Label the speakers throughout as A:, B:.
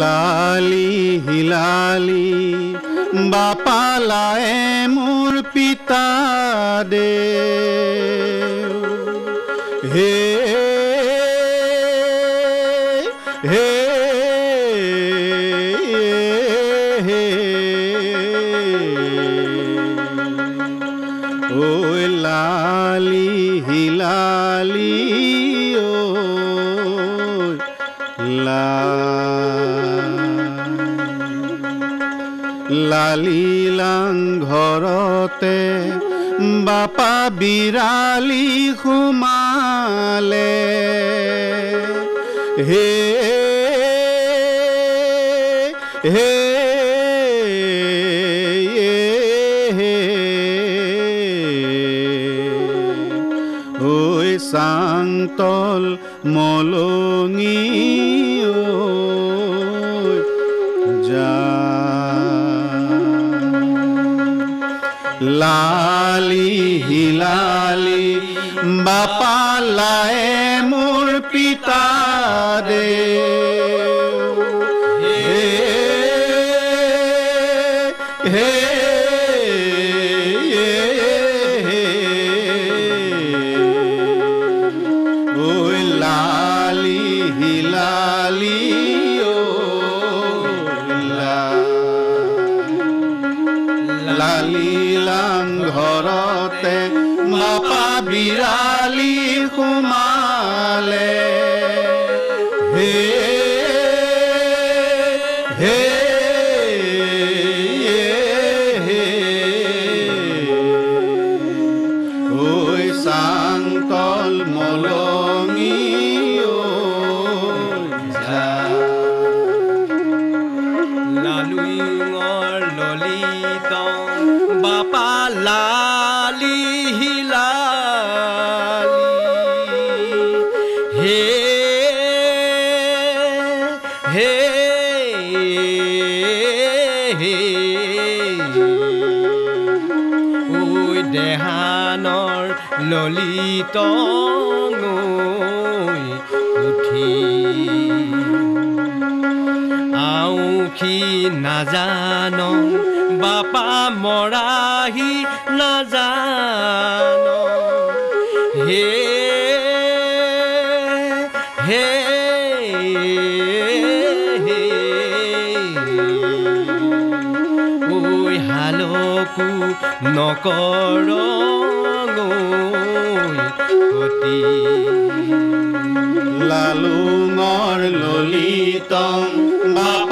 A: লালি হিলালি বাপালায় মোৰ পিতা দে। লালিলাং ঘৰতে বাপা বিৰালি সোমালে হে হে চাংতল মলঙি ঐ লালি হিলালি বাপা লায়ে মোৰ পিতা দে। میرا علی
B: خما ললিত উঠি। আউখি নাজান বাপা মৰাহি নাজান। হে হে ঐ হালকো নকৰ অতি
A: লালুঙর ললিতং বাপা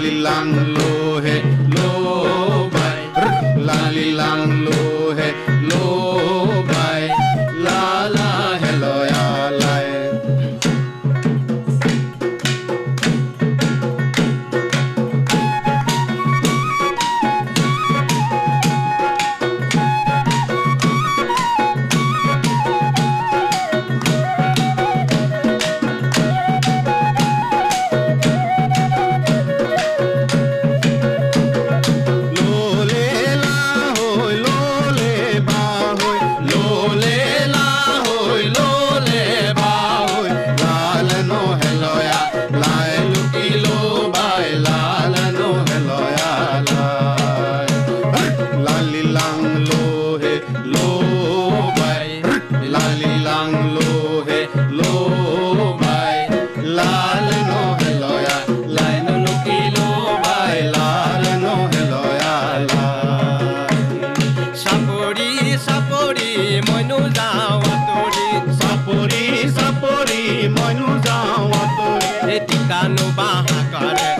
A: लीला लोहे। का नुबाह करे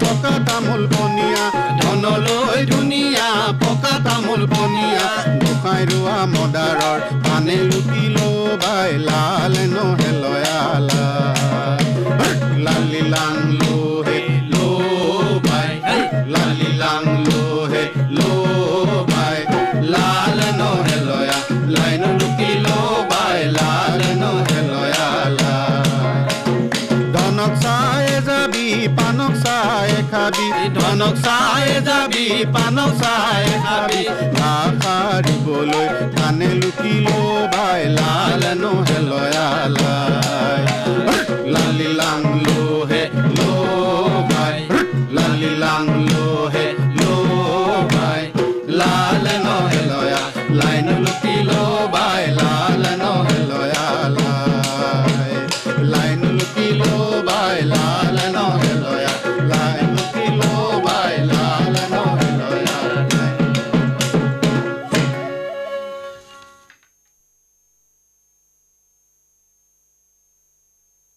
A: পকা
B: তামোল বনিয়া
A: ধন লৈ ধুনীয়া পকা তামোল বনিয়া। গোসাঁই ৰোৱা মদাৰৰ পানে লুটি লবাই লাল নহয় পানৌ চাই ভাবি নাখাৰিবলৈ কাণে লুকিলো ভাই লাল নহে লালি লালিলাং